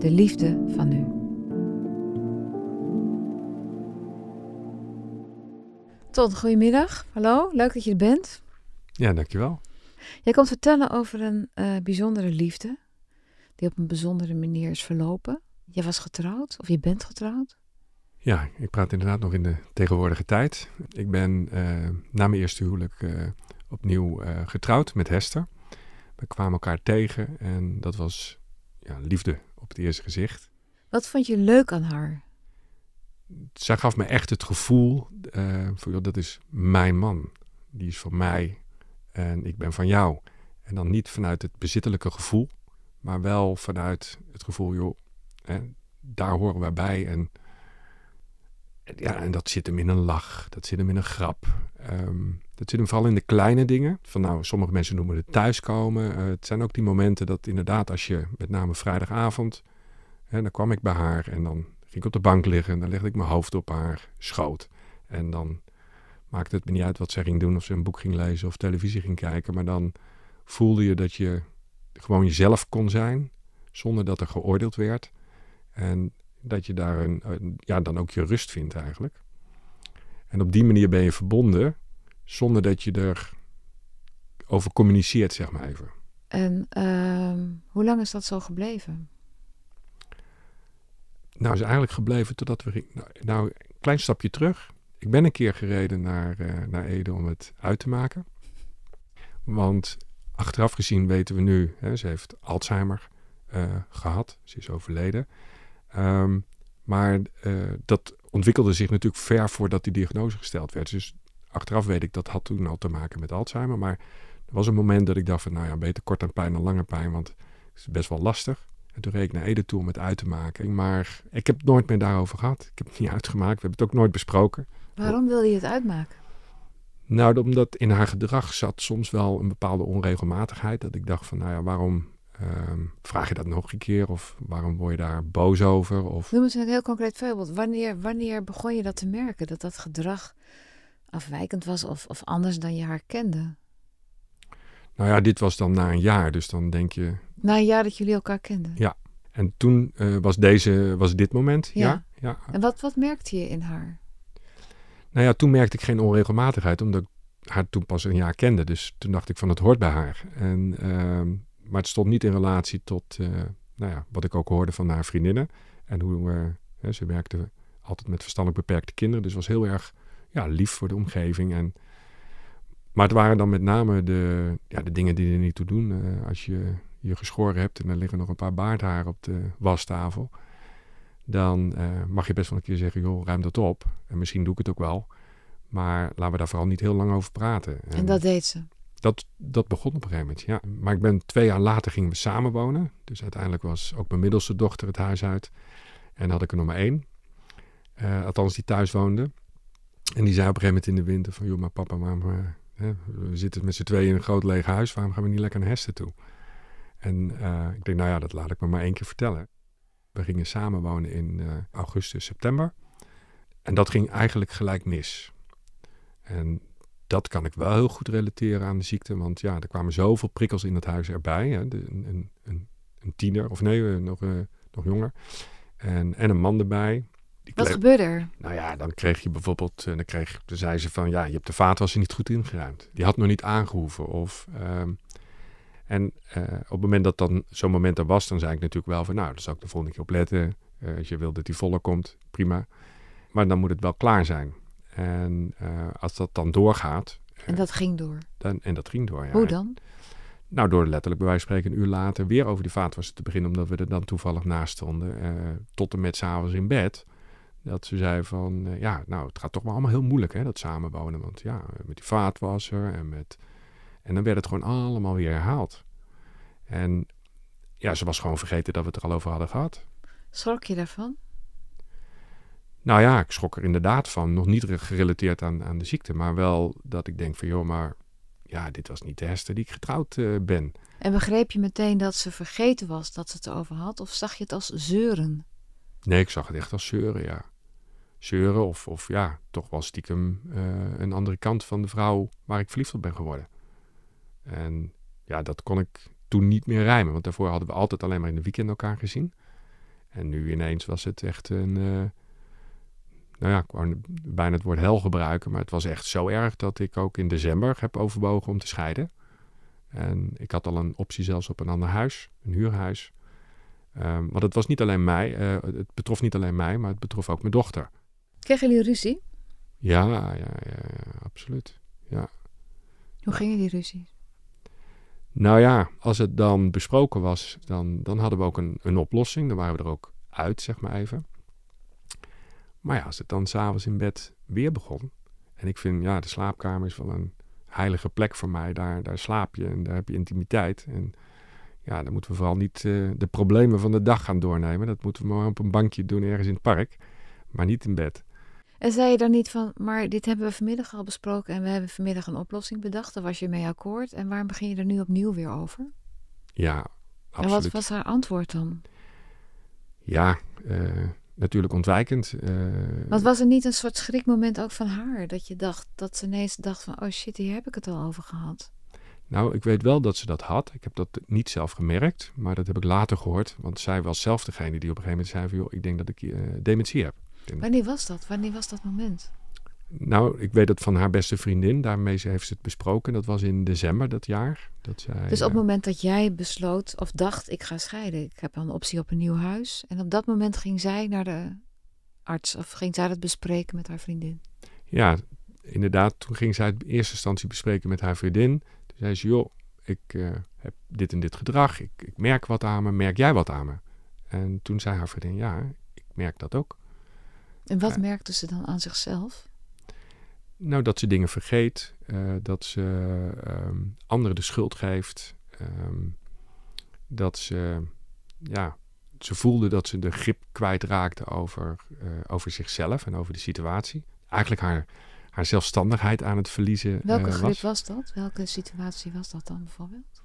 de liefde van nu. Ton, goedemiddag. Hallo, leuk dat je er bent. Ja, dankjewel. Jij komt vertellen over een eh, bijzondere liefde die op een bijzondere manier is verlopen. Je was getrouwd of je bent getrouwd? Ja, ik praat inderdaad nog in de tegenwoordige tijd. Ik ben uh, na mijn eerste huwelijk uh, opnieuw getrouwd met Hester. We kwamen elkaar tegen en dat was ja, liefde op het eerste gezicht. Wat vond je leuk aan haar? Zij gaf me echt het gevoel van, joh, dat is mijn man. Die is van mij en ik ben van jou. En dan niet vanuit het bezittelijke gevoel, maar wel vanuit het gevoel, joh, hè, daar horen wij bij. En ja, en dat zit hem in een lach, dat zit hem in een grap. Um, dat zit hem vooral in de kleine dingen. Van nou, sommige mensen noemen het thuiskomen. Uh, het zijn ook die momenten dat inderdaad, als je met name vrijdagavond, hè, dan kwam ik bij haar en dan ging ik op de bank liggen en dan legde ik mijn hoofd op haar schoot. En dan maakte het me niet uit wat zij ging doen, of ze een boek ging lezen of televisie ging kijken. Maar dan voelde je dat je gewoon jezelf kon zijn, zonder dat er geoordeeld werd. En dat je daar een, ja, dan ook je rust vindt eigenlijk. En op die manier ben je verbonden zonder dat je er over communiceert, zeg maar even. En uh, hoe lang is dat zo gebleven? Nou, is eigenlijk gebleven totdat we. Nou, nou, een klein stapje terug. Ik ben een keer gereden naar, uh, naar Ede om het uit te maken. Want achteraf gezien weten we nu, hè, ze heeft Alzheimer uh, gehad. Ze is overleden. Um, maar uh, dat ontwikkelde zich natuurlijk ver voordat die diagnose gesteld werd. Dus achteraf weet ik dat had toen al te maken met Alzheimer. Maar er was een moment dat ik dacht van, nou ja, beter kort aan pijn dan lange pijn, want het is best wel lastig. En toen reed ik naar Ede toe om het uit te maken. Maar ik heb het nooit meer daarover gehad. Ik heb het niet uitgemaakt. We hebben het ook nooit besproken. Waarom wilde je het uitmaken? Nou, omdat in haar gedrag zat soms wel een bepaalde onregelmatigheid. Dat ik dacht van, nou ja, waarom Um, vraag je dat nog een keer? Of waarom word je daar boos over? Of... Noem eens een heel concreet voorbeeld. Wanneer, wanneer begon je dat te merken? Dat dat gedrag afwijkend was of, of anders dan je haar kende? Nou ja, dit was dan na een jaar. Dus dan denk je... Na een jaar dat jullie elkaar kenden? Ja. En toen uh, was, deze, was dit moment. Ja. ja. ja. En wat, wat merkte je in haar? Nou ja, toen merkte ik geen onregelmatigheid. Omdat ik haar toen pas een jaar kende. Dus toen dacht ik van het hoort bij haar. En... Uh, maar het stond niet in relatie tot uh, nou ja, wat ik ook hoorde van haar vriendinnen. En hoe uh, ze werkte altijd met verstandelijk beperkte kinderen. Dus was heel erg ja, lief voor de omgeving. En, maar het waren dan met name de, ja, de dingen die er niet toe doen. Uh, als je je geschoren hebt en er liggen nog een paar baardharen op de wastafel. Dan mag je best wel een keer zeggen, joh, ruim dat op. En misschien doe ik het ook wel. Maar laten we daar vooral niet heel lang over praten. En, en dat deed ze? Dat, dat begon op een gegeven moment, ja. Maar ik ben twee jaar later gingen we samenwonen. Dus uiteindelijk was ook mijn middelste dochter het huis uit. En had ik er nog maar één. Uh, althans, die thuis woonde. En die zei op een gegeven moment in de winter van... joh, maar papa, waarom, uh, hè, we zitten met z'n tweeën in een groot leeg huis. Waarom gaan we niet lekker naar Hesten toe? En uh, ik denk, nou ja, dat laat ik me maar één keer vertellen. We gingen samenwonen in augustus, september. En dat ging eigenlijk gelijk mis. En dat kan ik wel heel goed relateren aan de ziekte. Want ja, er kwamen zoveel prikkels in het huis erbij. Hè. De, een, een, een, tiener, of nee, eh, nog, uh, nog jonger. En, en een man erbij. Wat gebeurde er? Nou ja, dan kreeg je bijvoorbeeld, uh, dan, kreeg, dan zei ze van, ja, je hebt de vaatwasser niet goed ingeruimd. Die had nog niet aangehoeven. Of, um, en uh, op het moment dat dan zo'n moment er was, dan zei ik natuurlijk wel van, nou, daar zal ik de volgende keer op letten. als je wil dat die voller komt, prima. maar dan moet het wel klaar zijn. En als dat dan doorgaat... En dat ging door? Dan, en dat ging door, ja. Hoe dan? Nou, door letterlijk bij wijze van spreken een uur later weer over die vaatwasser te beginnen, omdat we er dan toevallig naast stonden, uh, tot en met s'avonds in bed. Dat ze zei van, uh, ja, nou, het gaat toch wel allemaal heel moeilijk, hè, dat samenwonen. Want ja, met die vaatwasser en met... En dan werd het gewoon allemaal weer herhaald. En ja, ze was gewoon vergeten dat we het er al over hadden gehad. Schrok je daarvan? Nou ja, ik schrok er inderdaad van. Nog niet gerelateerd aan, aan de ziekte, maar wel dat ik denk van, joh, maar ja, dit was niet de Hester die ik getrouwd uh, ben. En begreep je meteen dat ze vergeten was dat ze het over had? Of zag je het als zeuren? Nee, ik zag het echt als zeuren, ja. Zeuren of, of ja, toch wel stiekem uh, een andere kant van de vrouw waar ik verliefd op ben geworden. En ja, dat kon ik toen niet meer rijmen. Want daarvoor hadden we altijd alleen maar in de weekend elkaar gezien. En nu ineens was het echt een... Uh, nou ja, ik wou bijna het woord hel gebruiken, maar het was echt zo erg dat ik ook in december heb overwogen om te scheiden. En ik had al een optie zelfs op een ander huis, een huurhuis. Um, want het was niet alleen mij, uh, het betrof niet alleen mij, maar het betrof ook mijn dochter. Kregen jullie ruzie? Ja, ja, ja, ja absoluut. Ja. Hoe gingen die ruzie? Nou ja, als het dan besproken was, dan, dan hadden we ook een, een oplossing. Dan waren we er ook uit, zeg maar even. Maar ja, als het dan s'avonds in bed weer begon. En ik vind, ja, de slaapkamer is wel een heilige plek voor mij. Daar, daar slaap je en daar heb je intimiteit. En ja, dan moeten we vooral niet uh, de problemen van de dag gaan doornemen. Dat moeten we maar op een bankje doen ergens in het park. Maar niet in bed. En zei je dan niet van, maar dit hebben we vanmiddag al besproken en we hebben vanmiddag een oplossing bedacht. Daar was je mee akkoord. En waarom begin je er nu opnieuw weer over? Ja, absoluut. En wat was haar antwoord dan? Ja, uh, natuurlijk ontwijkend. Uh, Want was er niet een soort schrikmoment ook van haar? Dat je dacht, dat ze ineens dacht van, oh shit, hier heb ik het al over gehad. Nou, ik weet wel dat ze dat had. Ik heb dat niet zelf gemerkt, maar dat heb ik later gehoord. Want zij was zelf degene die op een gegeven moment zei van, joh, ik denk dat ik uh, dementie heb. Wanneer was dat? Wanneer was dat moment? Nou, ik weet het van haar beste vriendin. Daarmee heeft ze het besproken. Dat was in december dat jaar. Dat zij, dus op het moment dat jij besloot of dacht, ik ga scheiden. Ik heb een optie op een nieuw huis. En op dat moment ging zij naar de arts. Of ging zij dat bespreken met haar vriendin? Ja, inderdaad. Toen ging zij het in eerste instantie bespreken met haar vriendin. Toen zei ze, joh, ik uh, heb dit en dit gedrag. Ik, ik merk wat aan me. Merk jij wat aan me? En toen zei haar vriendin, ja, ik merk dat ook. En wat merkte ze dan aan zichzelf? Nou, dat ze dingen vergeet, uh, dat ze um, anderen de schuld geeft, um, dat ze, ja, ze voelde dat ze de grip kwijtraakte over, uh, over zichzelf en over de situatie. Eigenlijk haar, haar zelfstandigheid aan het verliezen. Welke uh, grip was. was dat? Welke situatie was dat dan bijvoorbeeld?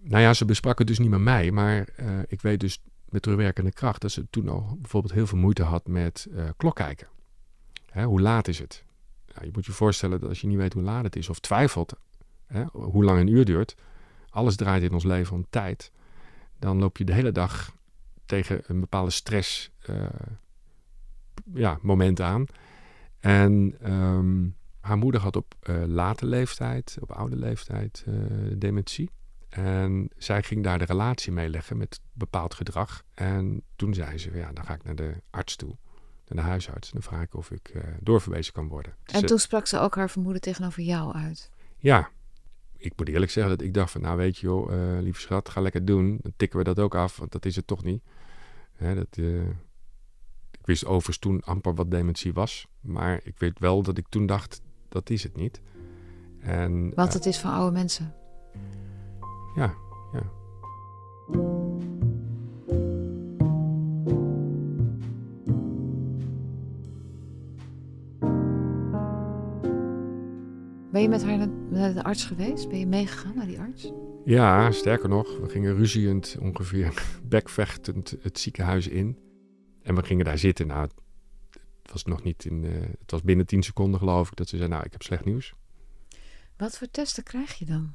Nou ja, ze besprak het dus niet met mij, maar ik weet dus met terugwerkende kracht dat ze toen al bijvoorbeeld heel veel moeite had met klok kijken. Hè, hoe laat is het? Je moet je voorstellen dat als je niet weet hoe laat het is of twijfelt hè, hoe lang een uur duurt, alles draait in ons leven om tijd, dan loop je de hele dag tegen een bepaalde stress uh, ja, moment aan. En um, haar moeder had op uh, late leeftijd, op oude leeftijd, uh, dementie. En zij ging daar de relatie mee leggen met bepaald gedrag. En toen zei ze, ja, dan ga ik naar de arts toe naar de huisarts. Dan vraag ik of ik uh, doorverwezen kan worden. Dus en toen sprak ze ook haar vermoeden tegenover jou uit? Ja. Ik moet eerlijk zeggen dat ik dacht van, nou weet je joh, uh, lieve schat, ga lekker doen. Dan tikken we dat ook af, want dat is het toch niet. Hè, dat, uh, ik wist overigens toen amper wat dementie was. Maar ik weet wel dat ik toen dacht, dat is het niet. En, Want het is van oude mensen? Ja, ja. Ben je met haar naar de arts geweest? Ben je meegegaan naar die arts? Ja, sterker nog, we gingen ruziend, ongeveer bekvechtend het ziekenhuis in. En we gingen daar zitten. Nou, het was nog niet in. Uh, het was binnen 10 seconden, geloof ik, dat ze zei: Nou, ik heb slecht nieuws. Wat voor testen krijg je dan?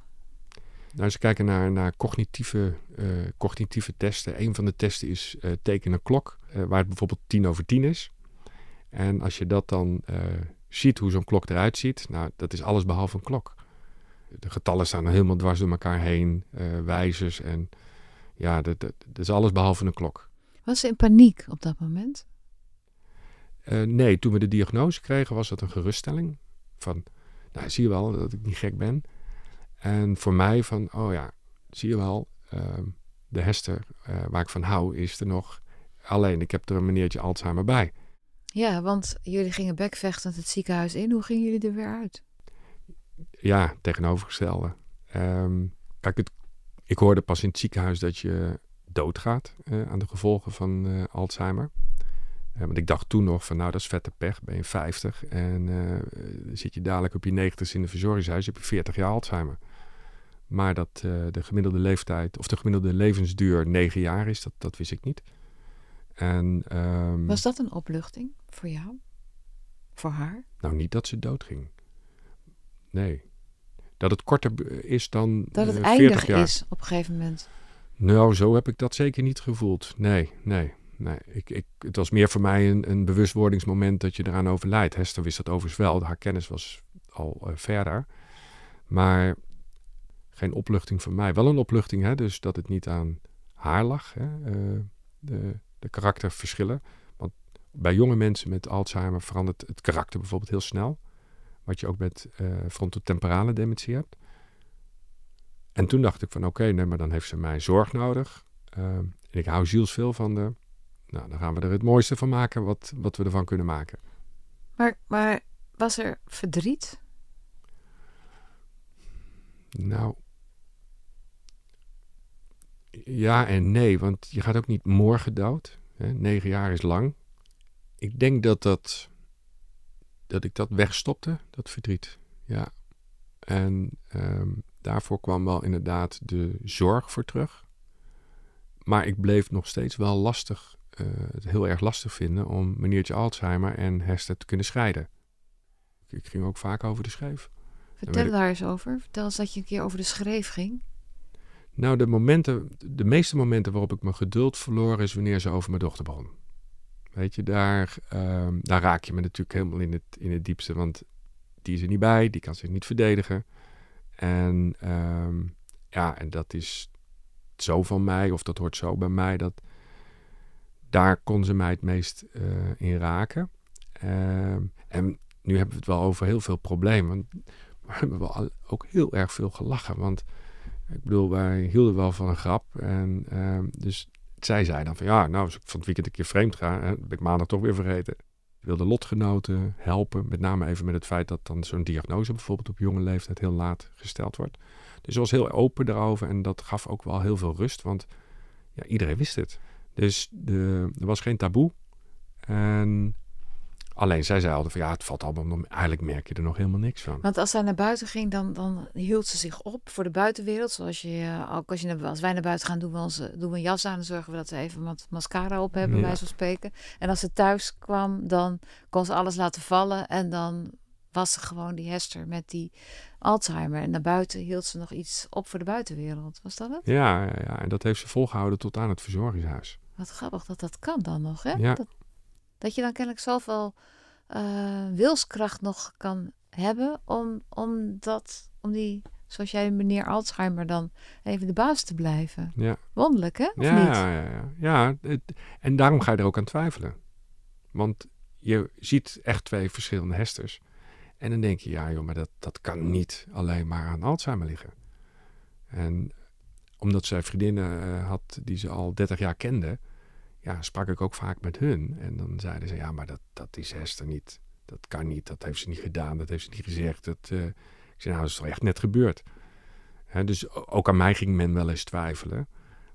Nou, ze kijken naar, naar cognitieve, uh, cognitieve testen. Een van de testen is uh, tekenen klok, waar het bijvoorbeeld tien over tien is. En als je dat dan ziet hoe zo'n klok eruit ziet, nou, dat is alles behalve een klok. De getallen staan helemaal dwars door elkaar heen, uh, wijzers en ja, dat, dat, dat, is alles behalve een klok. Was ze in paniek op dat moment? Eh, nee, toen we de diagnose kregen was dat een geruststelling. Van, nou zie je wel dat ik niet gek ben. En voor mij van, oh ja, zie je wel, ehm, de Hester uh, waar ik van hou is er nog. Alleen, ik heb er een meneertje Alzheimer bij. Ja, want jullie gingen bekvechtend het ziekenhuis in. Hoe gingen jullie er weer uit? Ja, tegenovergestelde. Um, kijk, het, ik hoorde pas in het ziekenhuis dat je doodgaat uh, aan de gevolgen van uh, Alzheimer. Uh, want ik dacht toen nog van nou dat is vette pech, ben je 50 en zit je dadelijk op je 90 in een verzorgingshuis, heb je 40 jaar Alzheimer. Maar dat de gemiddelde leeftijd of de gemiddelde levensduur 9 jaar is, dat, dat wist ik niet. En, um, Was dat een opluchting voor jou? Voor haar? Nou, niet dat ze doodging. Nee. Dat het korter is dan. Dat het uh, eindig jaar. is op een gegeven moment. Nou, zo heb ik dat zeker niet gevoeld. Nee, nee, nee. Ik, ik, het was meer voor mij een, een bewustwordingsmoment dat je eraan overlijdt. Hester wist dat overigens wel. Haar kennis was al uh, verder. Maar geen opluchting voor mij. Wel een opluchting, hè? dus dat het niet aan haar lag. Hè? Uh, de, de karakterverschillen. Bij jonge mensen met Alzheimer verandert het karakter bijvoorbeeld heel snel. Wat je ook met uh, frontotemporale dementie hebt. En toen dacht ik van oké, okay, nee, maar dan heeft ze mijn zorg nodig. Uh, en ik hou zielsveel van de. Nou, dan gaan we er het mooiste van maken wat, wat we ervan kunnen maken. Maar, maar was er verdriet? Nou. Ja en nee, want je gaat ook niet morgen dood. Hè? Negen jaar is lang. Ik denk dat, dat, dat ik dat wegstopte, dat verdriet. Ja. En um, daarvoor kwam wel inderdaad de zorg voor terug. Maar ik bleef nog steeds wel lastig, uh, het heel erg lastig vinden om meneertje Alzheimer en Hester te kunnen scheiden. Ik ging ook vaak over de schreef. Vertel daar eens over. Vertel eens dat je een keer over de schreef ging. Nou, de momenten, de meeste momenten waarop ik mijn geduld verloor, is wanneer ze over mijn dochter begon. Weet je, daar, um, daar raak je me natuurlijk helemaal in het, in het diepste, want die is er niet bij, die kan zich niet verdedigen. En um, ja, en dat is zo van mij, of dat hoort zo bij mij, dat daar kon ze mij het meest uh, in raken. Um, en nu hebben we het wel over heel veel problemen. Maar we hebben wel ook heel erg veel gelachen. Want ik bedoel, wij hielden wel van een grap. En dus zij zei dan van ja, nou, als ik van het weekend een keer vreemd ga, hè, ben ik maandag toch weer vergeten. Ik wilde lotgenoten helpen, met name even met het feit dat dan zo'n diagnose bijvoorbeeld op jonge leeftijd heel laat gesteld wordt. Dus ze was heel open daarover en dat gaf ook wel heel veel rust, want ja, iedereen wist het. Dus de, er was geen taboe. En alleen zij zei altijd van ja, het valt allemaal, eigenlijk merk je er nog helemaal niks van. Want als zij naar buiten ging, dan, dan hield ze zich op voor de buitenwereld. Zoals je, ook als, je, als wij naar buiten gaan, doen we, onze, doen we een jas aan en zorgen we dat ze even wat mascara op hebben, ja. bij van spreken. En als ze thuis kwam, dan kon ze alles laten vallen en dan was ze gewoon die Hester met die Alzheimer. En naar buiten hield ze nog iets op voor de buitenwereld. Was dat het? Ja, ja, ja. en dat heeft ze volgehouden tot aan het verzorgingshuis. Wat grappig dat dat kan dan nog, hè? Ja. Dat, dat je dan kennelijk zoveel uh, wilskracht nog kan hebben om, om, dat, om die, zoals jij meneer Alzheimer dan, even de baas te blijven. Ja. Wonderlijk, hè? Of ja, niet? ja, ja. ja het, en daarom ga je er ook aan twijfelen. Want je ziet echt twee verschillende hesters. En dan denk je, ja joh, maar dat, dat kan niet alleen maar aan Alzheimer liggen. En omdat zij vriendinnen uh, had die ze al 30 jaar kende, ja, sprak ik ook vaak met hun. En dan zeiden ze, ja, maar dat, dat is Hester niet. Dat kan niet, dat heeft ze niet gedaan, dat heeft ze niet gezegd. Dat, uh... Ik zei, nou, dat is toch echt net gebeurd. Hè, dus ook aan mij ging men wel eens twijfelen.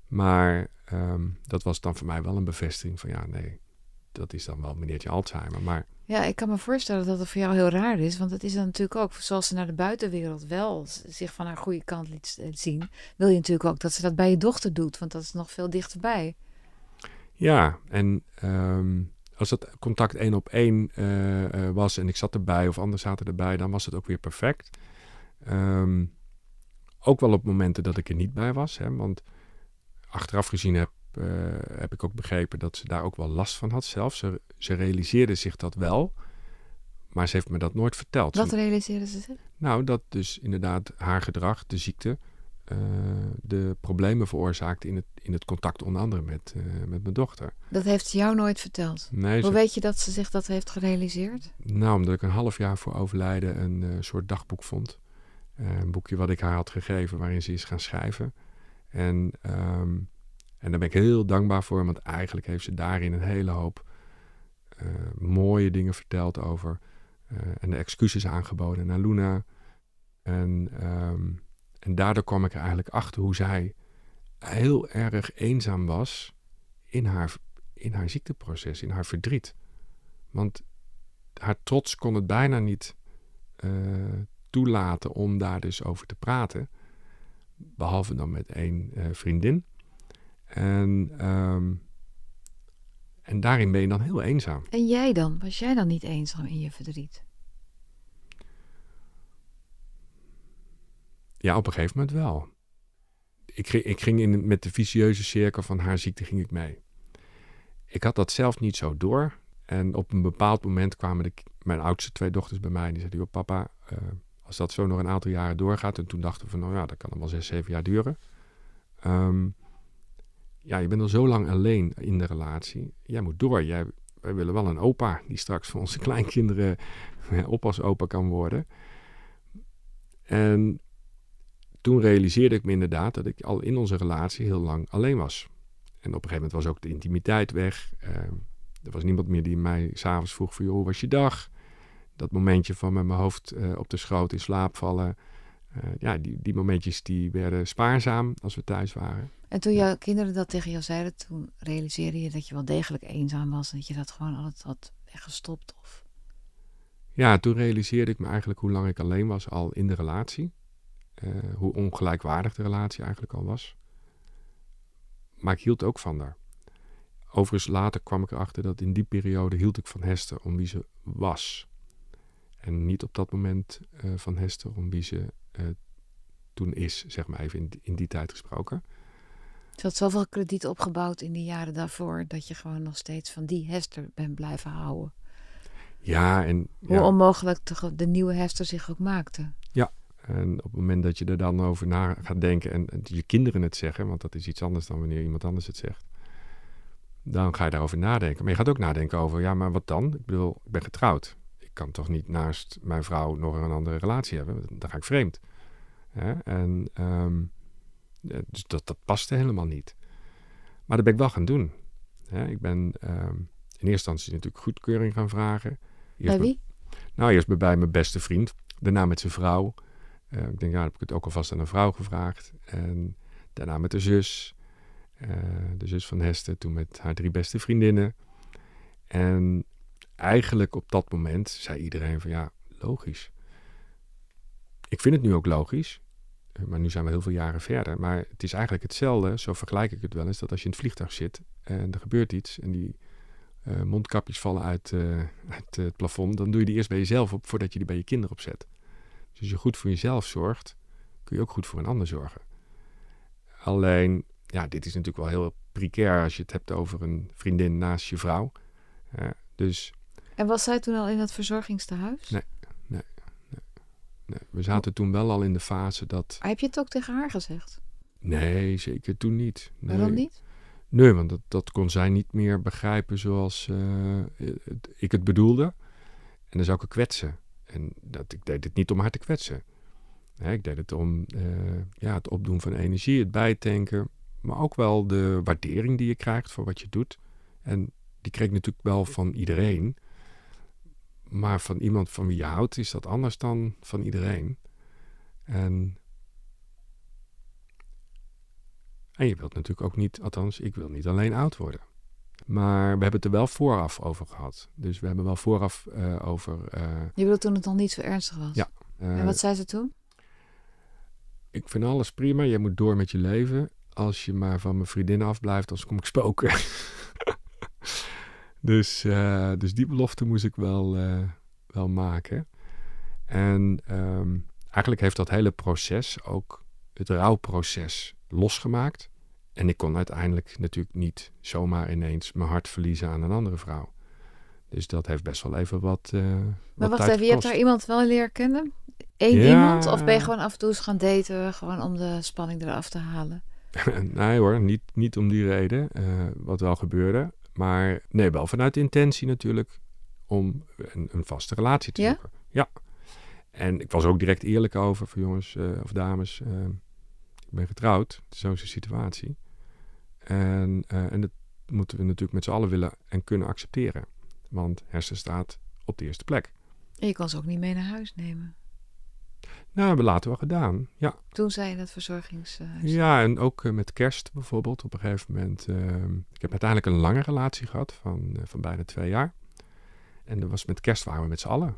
Maar um, dat was dan voor mij wel een bevestiging van, ja, nee, dat is dan wel meneertje Alzheimer. Maar ja, ik kan me voorstellen dat het voor jou heel raar is. Want het is dan natuurlijk ook, zoals ze naar de buitenwereld wel zich van haar goede kant liet zien, wil je natuurlijk ook dat ze dat bij je dochter doet. Want dat is nog veel dichterbij. Ja, en um, als dat contact één op één uh, uh, was en ik zat erbij of anderen zaten erbij, dan was het ook weer perfect. Um, ook wel op momenten dat ik er niet bij was. Hè, want achteraf gezien heb, uh, heb ik ook begrepen dat ze daar ook wel last van had zelf. Ze, ze realiseerde zich dat wel, maar ze heeft me dat nooit verteld. Wat realiseerde ze zich? Nou, dat dus inderdaad haar gedrag, de ziekte, de problemen veroorzaakt in het, in het contact onder andere met, met mijn dochter. Dat heeft ze jou nooit verteld? Nee, Hoe weet je dat ze zich dat heeft gerealiseerd? Nou, omdat ik een half jaar voor overlijden een soort dagboek vond. een boekje wat ik haar had gegeven waarin ze is gaan schrijven. En, ehm, en daar ben ik heel dankbaar voor, want eigenlijk heeft ze daarin een hele hoop mooie dingen verteld over en de excuses aangeboden naar Luna. En, ehm, en daardoor kwam ik er eigenlijk achter hoe zij heel erg eenzaam was in haar, in haar ziekteproces, in haar verdriet. Want haar trots kon het bijna niet uh, toelaten om daar dus over te praten. Behalve dan met één uh, vriendin. En, um, en daarin ben je dan heel eenzaam. En jij dan? Was jij dan niet eenzaam in je verdriet? Ja, op een gegeven moment wel. Ik ik ging in, met de vicieuze cirkel van haar ziekte ging ik mee. Ik had dat zelf niet zo door. En op een bepaald moment kwamen de, mijn oudste twee dochters bij mij. En die zeiden, papa, uh, als dat zo nog een aantal jaren doorgaat. En toen dachten we van, nou ja, dat kan wel zes, zeven jaar duren. Um, ja, je bent al zo lang alleen in de relatie. Jij moet door. Jij, wij willen wel een opa die straks voor onze kleinkinderen oppasopa kan worden. En toen realiseerde ik me inderdaad dat ik al in onze relatie heel lang alleen was. En op een gegeven moment was ook de intimiteit weg. Uh, er was niemand meer die mij s'avonds vroeg van, joh, hoe was je dag? Dat momentje van met mijn hoofd uh, op de schoot in slaap vallen. Uh, ja, die, die momentjes die werden spaarzaam als we thuis waren. En toen jouw kinderen dat tegen jou zeiden, toen realiseerde je dat je wel degelijk eenzaam was en dat je dat gewoon altijd had weggestopt? Of? Ja, toen realiseerde ik me eigenlijk hoe lang ik alleen was al in de relatie. Uh, hoe ongelijkwaardig de relatie eigenlijk al was. Maar ik hield ook van haar. Overigens, later kwam ik erachter dat in die periode hield ik van Hester om wie ze was. En niet op dat moment uh, van Hester om wie ze uh, toen is, zeg maar even in, in die tijd gesproken. Je had zoveel krediet opgebouwd in die jaren daarvoor dat je gewoon nog steeds van die Hester bent blijven houden. Ja, en. Hoe ja. onmogelijk de nieuwe Hester zich ook maakte. Ja, en op het moment dat je er dan over na gaat denken en, en je kinderen het zeggen, want dat is iets anders dan wanneer iemand anders het zegt, dan ga je daarover nadenken. Maar je gaat ook nadenken over, ja, maar wat dan? Ik bedoel, ik ben getrouwd. Ik kan toch niet naast mijn vrouw nog een andere relatie hebben? Dan ga ik vreemd. En um, dus dat, dat paste helemaal niet. Maar dat ben ik wel gaan doen. ik ben um, in eerste instantie natuurlijk goedkeuring gaan vragen. Eerst bij wie? nou, eerst bij mijn beste vriend. Daarna met zijn vrouw. Uh, ik denk, ja, heb ik het ook alvast aan een vrouw gevraagd. En daarna met de zus. Uh, de zus van Hester. Toen met haar drie beste vriendinnen. En eigenlijk op dat moment zei iedereen van, ja, logisch. Ik vind het nu ook logisch. Maar nu zijn we heel veel jaren verder. Maar het is eigenlijk hetzelfde, zo vergelijk ik het wel eens, dat als je in het vliegtuig zit en er gebeurt iets en die mondkapjes vallen uit, uit het plafond, dan doe je die eerst bij jezelf op voordat je die bij je kinderen opzet. Dus als je goed voor jezelf zorgt, kun je ook goed voor een ander zorgen. Alleen, ja, dit is natuurlijk wel heel precair als je het hebt over een vriendin naast je vrouw. Uh, dus... En was zij toen al in het verzorgingstehuis? Nee, nee. Nee, we zaten toen wel al in de fase dat. Maar heb je het ook tegen haar gezegd? Nee, zeker toen niet. Nee. Waarom niet? Nee, want dat, dat kon zij niet meer begrijpen zoals uh, ik het bedoelde. En dan zou ik haar kwetsen. En dat, ik deed het niet om haar te kwetsen. Ik deed het om uh, ja, het opdoen van energie, het bijtanken. Maar ook wel de waardering die je krijgt voor wat je doet. En die kreeg ik natuurlijk wel van iedereen. Maar van iemand van wie je houdt is dat anders dan van iedereen. En, en je wilt natuurlijk ook niet, althans, ik wil niet alleen oud worden. Maar we hebben het er wel vooraf over gehad. Dus we hebben wel vooraf uh, over. Uh, je bedoelt toen het nog niet zo ernstig was? Ja. Uh, en wat zei ze toen? Ik vind alles prima. Jij moet door met je leven. Als je maar van mijn vriendin afblijft, anders kom ik spoken. Dus, dus die belofte moest ik wel, wel maken. En um, eigenlijk heeft dat hele proces ook het rouwproces losgemaakt. En ik kon uiteindelijk natuurlijk niet zomaar ineens mijn hart verliezen aan een andere vrouw. Dus dat heeft best wel even wat. Uh, maar wat wacht even, je hebt daar iemand wel leren kennen? één iemand? Of ben je gewoon af en toe eens gaan daten, gewoon om de spanning eraf te halen? nee hoor, niet, niet om die reden, uh, wat wel gebeurde. Maar nee, wel vanuit de intentie natuurlijk om een, een vaste relatie te zoeken. Ja. En ik was ook direct eerlijk over voor jongens uh, of dames. Ik ben getrouwd, het is zo'n situatie. En, en dat moeten we natuurlijk met z'n allen willen en kunnen accepteren. Want hersen staat op de eerste plek. En je kan ze ook niet mee naar huis nemen. Nou, hebben we later wel gedaan, ja. Toen zei je dat verzorgingshuis. Ja, en ook uh, met kerst bijvoorbeeld. Op een gegeven moment, uh, ik heb uiteindelijk een lange relatie gehad van, uh, van bijna twee jaar. En dat was met kerst waren we met z'n allen.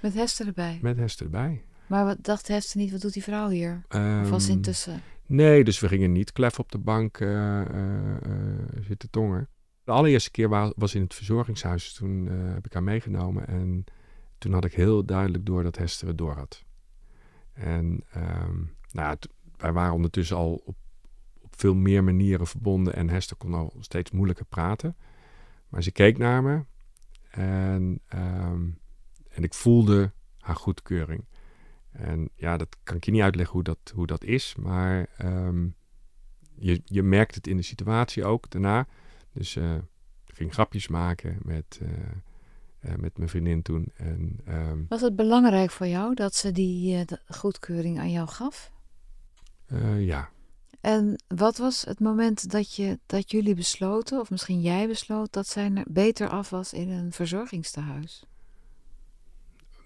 Met Hester erbij? Met Hester erbij. Maar wat dacht Hester niet, wat doet die vrouw hier? Um, of was ehm, intussen? Nee, dus we gingen niet klef op de bank zitten tongen. De allereerste keer was in het verzorgingshuis. Toen heb ik haar meegenomen en toen had ik heel duidelijk door dat Hester het door had. En um, nou, wij waren ondertussen al op, op, veel meer manieren verbonden en Hester kon al steeds moeilijker praten. Maar ze keek naar me en, um, en ik voelde haar goedkeuring. En ja, dat kan ik je niet uitleggen hoe dat, hoe dat is, maar um, je, je merkt het in de situatie ook daarna. Dus uh, ik ging grapjes maken met, uh, uh, met mijn vriendin toen. En, um, Was het belangrijk voor jou dat ze die goedkeuring aan jou gaf? Ja. En wat was het moment dat, je, dat jullie besloten, of misschien jij besloot, dat zij beter af was in een verzorgingstehuis?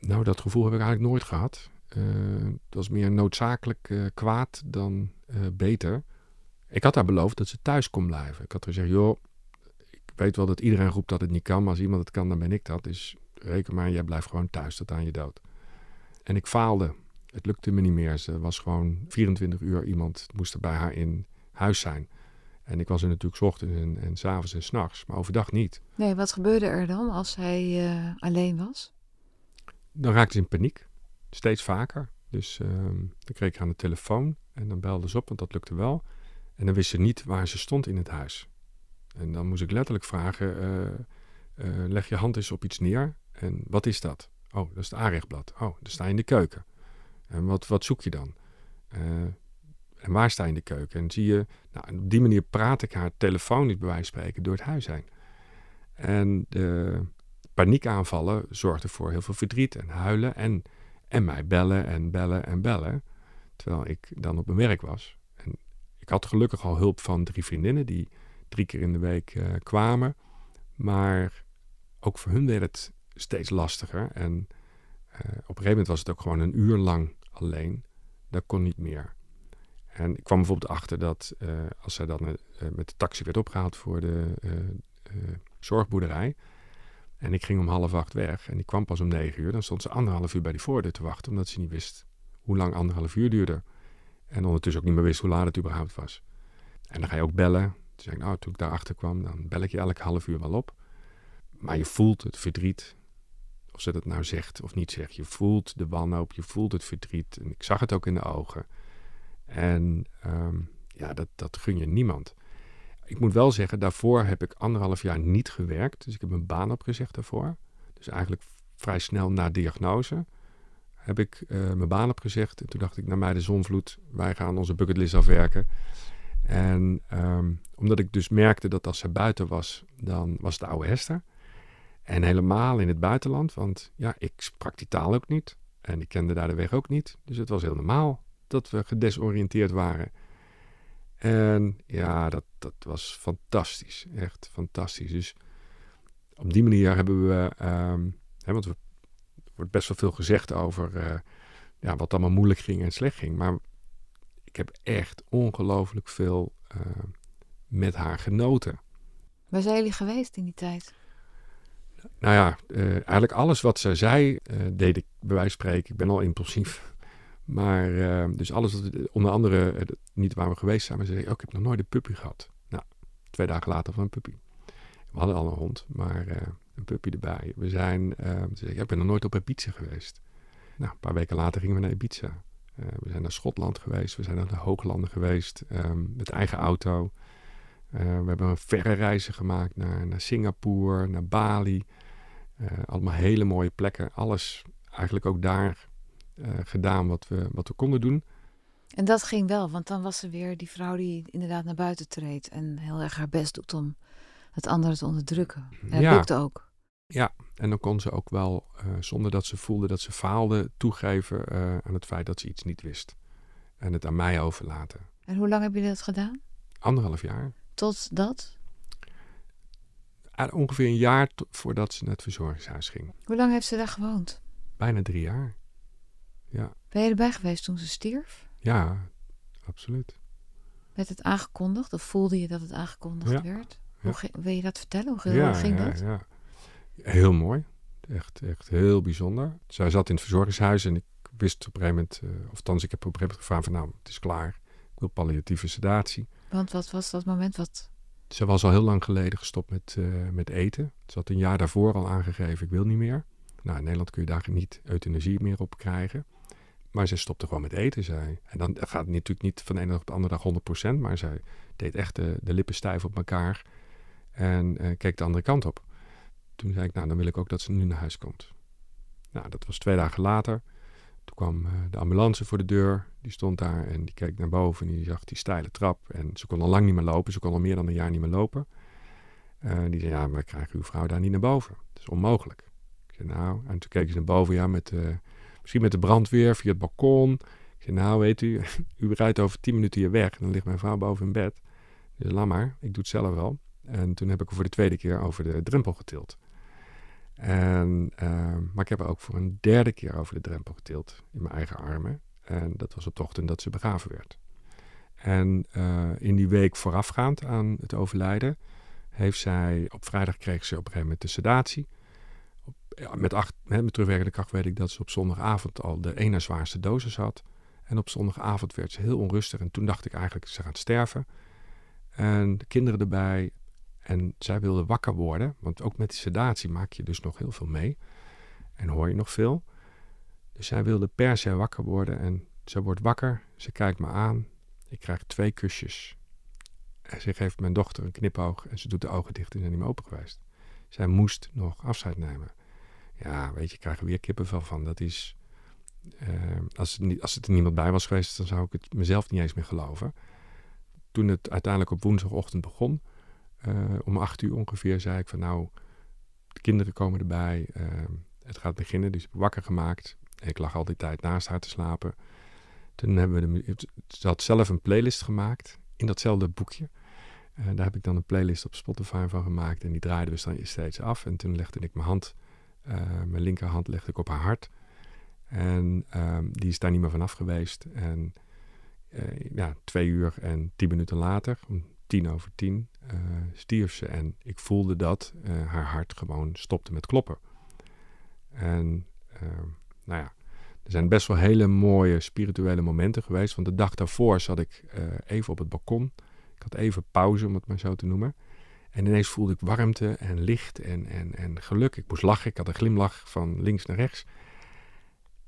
Nou, dat gevoel heb ik eigenlijk nooit gehad. Het was meer noodzakelijk kwaad dan beter. Ik had haar beloofd dat ze thuis kon blijven. Ik had gezegd, joh, weet wel dat iedereen roept dat het niet kan, maar als iemand het kan, dan ben ik dat. Dus reken maar, jij blijft gewoon thuis tot aan je dood. En ik faalde. Het lukte me niet meer. Ze was gewoon 24 uur iemand moest er bij haar in huis zijn. En ik was er natuurlijk s ochtends en, en s avonds en s'nachts, maar overdag niet. Nee, wat gebeurde er dan als hij uh, alleen was? Dan raakte ze in paniek. Steeds vaker. Dus uh, dan kreeg ik aan de telefoon en dan belde ze op, want dat lukte wel. En dan wist ze niet waar ze stond in het huis. En dan moest ik letterlijk vragen: uh, uh, leg je hand eens op iets neer. En wat is dat? Oh, dat is het aanrechtblad. Oh, dan sta je in de keuken. En wat, wat zoek je dan? Uh, en waar sta je in de keuken? En zie je, nou, op die manier praat ik haar telefonisch bij wijze van spreken door het huis heen. En de paniekaanvallen zorgden voor heel veel verdriet en huilen en, en mij bellen en bellen en bellen. Terwijl ik dan op mijn werk was. En ik had gelukkig al hulp van drie vriendinnen die drie keer in de week uh, kwamen. Maar ook voor hun werd het steeds lastiger. En uh, op een gegeven moment was het ook gewoon een uur lang alleen. Dat kon niet meer. En ik kwam bijvoorbeeld achter dat uh, als zij dan met de taxi werd opgehaald voor de zorgboerderij. En ik ging om half acht weg en ik kwam pas om negen uur. Dan stond ze anderhalf uur bij die voordeur te wachten, omdat ze niet wist hoe lang anderhalf uur duurde. En ondertussen ook niet meer wist hoe laat het überhaupt was. En dan ga je ook bellen. Toen zei ik, nou, toen ik daarachter kwam, dan bel ik je elke half uur wel op. Maar je voelt het verdriet. Of ze dat nou zegt of niet zegt. Je voelt de wanhoop, je voelt het verdriet. En ik zag het ook in de ogen. En um, ja, dat, dat gun je niemand. Ik moet wel zeggen, daarvoor heb ik anderhalf jaar niet gewerkt. Dus ik heb mijn baan opgezegd daarvoor. Dus eigenlijk vrij snel na diagnose heb ik uh, mijn baan opgezegd. En toen dacht ik, naar mij de zonvloed. Wij gaan onze bucketlist afwerken. En um, omdat ik dus merkte dat als ze buiten was, dan was het oude Hester. En helemaal in het buitenland, want ja, ik sprak die taal ook niet. En ik kende daar de weg ook niet. Dus het was heel normaal dat we gedesoriënteerd waren. En ja, dat, dat was fantastisch. Echt fantastisch. Dus op die manier hebben we, um, hè, want er wordt best wel veel gezegd over uh, ja, wat allemaal moeilijk ging en slecht ging. Maar ik heb echt ongelooflijk veel uh, met haar genoten. Waar zijn jullie geweest in die tijd? Nou ja, uh, eigenlijk alles wat ze zei, uh, deed ik bij wijze van spreken. Ik ben al impulsief. Maar dus alles, wat, onder andere niet waar we geweest zijn, maar ze zei, oh, ik heb nog nooit een puppy gehad. Nou, twee dagen later van een puppy. We hadden al een hond, maar een puppy erbij. We zijn, ze zei, ik ben nog nooit op Ibiza geweest. Nou, een paar weken later gingen we naar Ibiza. Uh, we zijn naar Schotland geweest, we zijn naar de Hooglanden geweest um, met eigen auto. We hebben verre reizen gemaakt naar, naar Singapore, naar Bali. Allemaal hele mooie plekken. Alles eigenlijk ook daar gedaan wat we, wat we konden doen. En dat ging wel, want dan was ze weer die vrouw die inderdaad naar buiten treedt en heel erg haar best doet om het andere te onderdrukken. En dat Ja. lukte ook. Ja, en dan kon ze ook wel, eh, zonder dat ze voelde dat ze faalde, toegeven eh, aan het feit dat ze iets niet wist. En het aan mij overlaten. En hoe lang heb je dat gedaan? Anderhalf jaar. Tot dat? Ah, Ongeveer een jaar voordat ze naar het verzorgingshuis ging. Hoe lang heeft ze daar gewoond? Bijna drie jaar. Ja, Ben je erbij geweest toen ze stierf? ja absoluut. Werd het aangekondigd of voelde je dat het aangekondigd Ja. werd? Hoe wil je dat vertellen? Hoe ging, ja, dat? ja. Heel mooi. Echt, echt heel bijzonder. Zij zat in het verzorgingshuis en ik wist op een gegeven moment, of althans ik heb op een gegeven moment gevraagd van nou, het is klaar. Ik wil palliatieve sedatie. Want wat was dat moment? Wat... Ze was al heel lang geleden gestopt met, eh, met eten. Ze had een jaar daarvoor al aangegeven, ik wil niet meer. Nou, in Nederland kun je daar niet euthanasie meer op krijgen. Maar zij stopte gewoon met eten, zei. En dan gaat het natuurlijk niet van de ene dag op de andere dag 100%, maar zij deed echt de, de lippen stijf op elkaar en eh, keek de andere kant op. Toen zei ik, nou, dan wil ik ook dat ze nu naar huis komt. Nou, dat was twee dagen later. Toen kwam eh, de ambulance voor de deur. Die stond daar en die keek naar boven en die zag die steile trap. En ze kon al lang niet meer lopen. Ze kon al meer dan een jaar niet meer lopen. Eh, die zei, ja, maar krijgen uw vrouw daar niet naar boven? Dat is onmogelijk. Ik zei, nou, en toen keek ze naar boven, ja, met, misschien met de brandweer via het balkon. Ik zei, nou, weet u, u rijdt over tien minuten hier weg. En dan ligt mijn vrouw boven in bed. Dus laat maar, ik doe het zelf wel. En toen heb ik er voor de tweede keer over de drempel getild. En, eh, maar ik heb er ook voor een derde keer over de drempel getild in mijn eigen armen. En dat was op de ochtend dat ze begraven werd. En eh, in die week voorafgaand aan het overlijden heeft zij, op vrijdag kreeg ze op een gegeven moment de sedatie. Ja, met, acht, hè, met terugwerkende kracht weet ik dat ze op zondagavond al de ene zwaarste dosis had. En op zondagavond werd ze heel onrustig. En toen dacht ik eigenlijk, ze gaat sterven. En de kinderen erbij. En zij wilde wakker worden. Want ook met die sedatie maak je dus nog heel veel mee. En hoor je nog veel. Dus zij wilde per se wakker worden. En ze wordt wakker. Ze kijkt me aan. Ik krijg twee kusjes. En ze geeft mijn dochter een knipoog. En ze doet de ogen dicht en zijn niet meer open geweest. Zij moest nog afscheid nemen. Ja, weet je, ik krijg er weer kippenvel van. Dat is... eh, als, het niet, als het er niemand bij was geweest, dan zou ik het mezelf niet eens meer geloven. Toen het uiteindelijk op woensdagochtend begon, eh, om acht uur ongeveer, zei ik van nou, de kinderen komen erbij, eh, het gaat beginnen. Dus ik heb wakker gemaakt. Ik lag al die tijd naast haar te slapen. Toen hebben we de, ze had zelf een playlist gemaakt in datzelfde boekje. Eh, daar heb ik dan een playlist op Spotify van gemaakt en die draaiden we steeds af. En toen legde ik mijn hand, mijn linkerhand legde ik op haar hart. En ehm, die is daar niet meer vanaf geweest. En eh, ja, twee uur en tien minuten later, om tien over tien, eh, stierf ze. En ik voelde dat eh, haar hart gewoon stopte met kloppen. En ehm, nou ja, er zijn best wel hele mooie spirituele momenten geweest. Want de dag daarvoor zat ik eh, even op het balkon. Ik had even pauze, om het maar zo te noemen. En ineens voelde ik warmte en licht en, en, en geluk. Ik moest lachen. Ik had een glimlach van links naar rechts.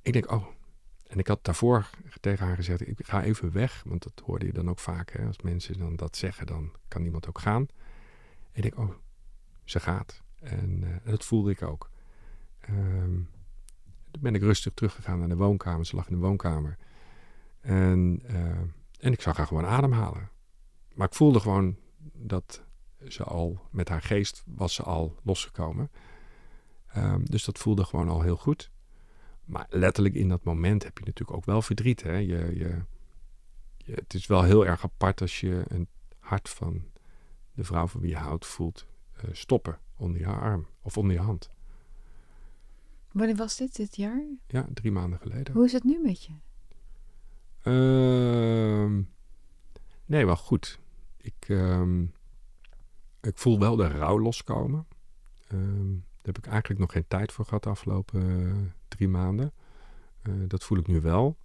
Ik denk, oh. En ik had daarvoor tegen haar gezegd, ik ga even weg. Want dat hoorde je dan ook vaak. Hè? Als mensen dan dat zeggen, dan kan niemand ook gaan. Ik denk, oh, ze gaat. En eh, dat voelde ik ook. Ehm, toen ben ik rustig teruggegaan naar de woonkamer. Ze lag in de woonkamer. En, eh, en ik zag haar gewoon ademhalen. Maar ik voelde gewoon dat ze al, met haar geest was ze al losgekomen. Ehm, dus dat voelde gewoon al heel goed. Maar letterlijk in dat moment heb je natuurlijk ook wel verdriet. Hè? Je, je, je- het is wel heel erg apart als je een hart van de vrouw van wie je houdt voelt eh, stoppen onder je arm of onder je hand. Wanneer was dit, dit jaar? Ja, drie maanden geleden. Hoe is het nu met je? Ehm, nee, wel goed. Ik, ehm, ik voel wel de rouw loskomen. Ehm, daar heb ik eigenlijk nog geen tijd voor gehad de afgelopen eh, drie maanden. Eh, dat voel ik nu wel.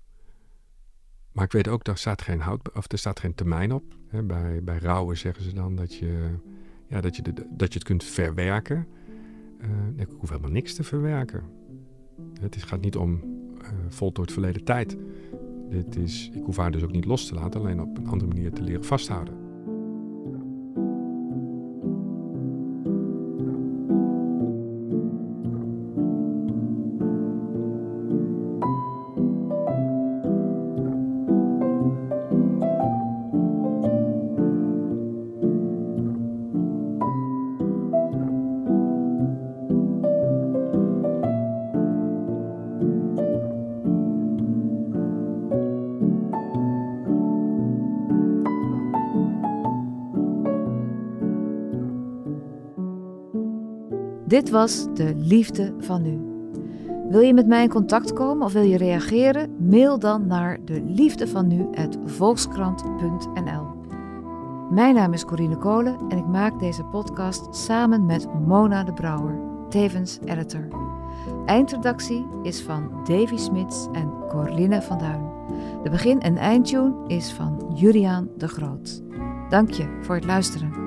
Maar ik weet ook, daar staat geen, hout, of er staat geen termijn op. Hè, bij, bij rouwen zeggen ze dan dat je, ja, dat je, dat je het kunt verwerken. Eh, ik hoef helemaal niks te verwerken. Het is, gaat niet om eh voltooid verleden tijd. Dit is, ik hoef haar dus ook niet los te laten, alleen op een andere manier te leren vasthouden. Dit was de liefde van nu. Wil je met mij in contact komen of wil je reageren? Mail dan naar de liefde van. Mijn naam is Corine Kolen en ik maak deze podcast samen met Mona de Brouwer, tevens editor. Eindredactie is van Davy Smits en Corline van Duin. De begin- en eindtune is van Juriaan de Groot. Dank je voor het luisteren.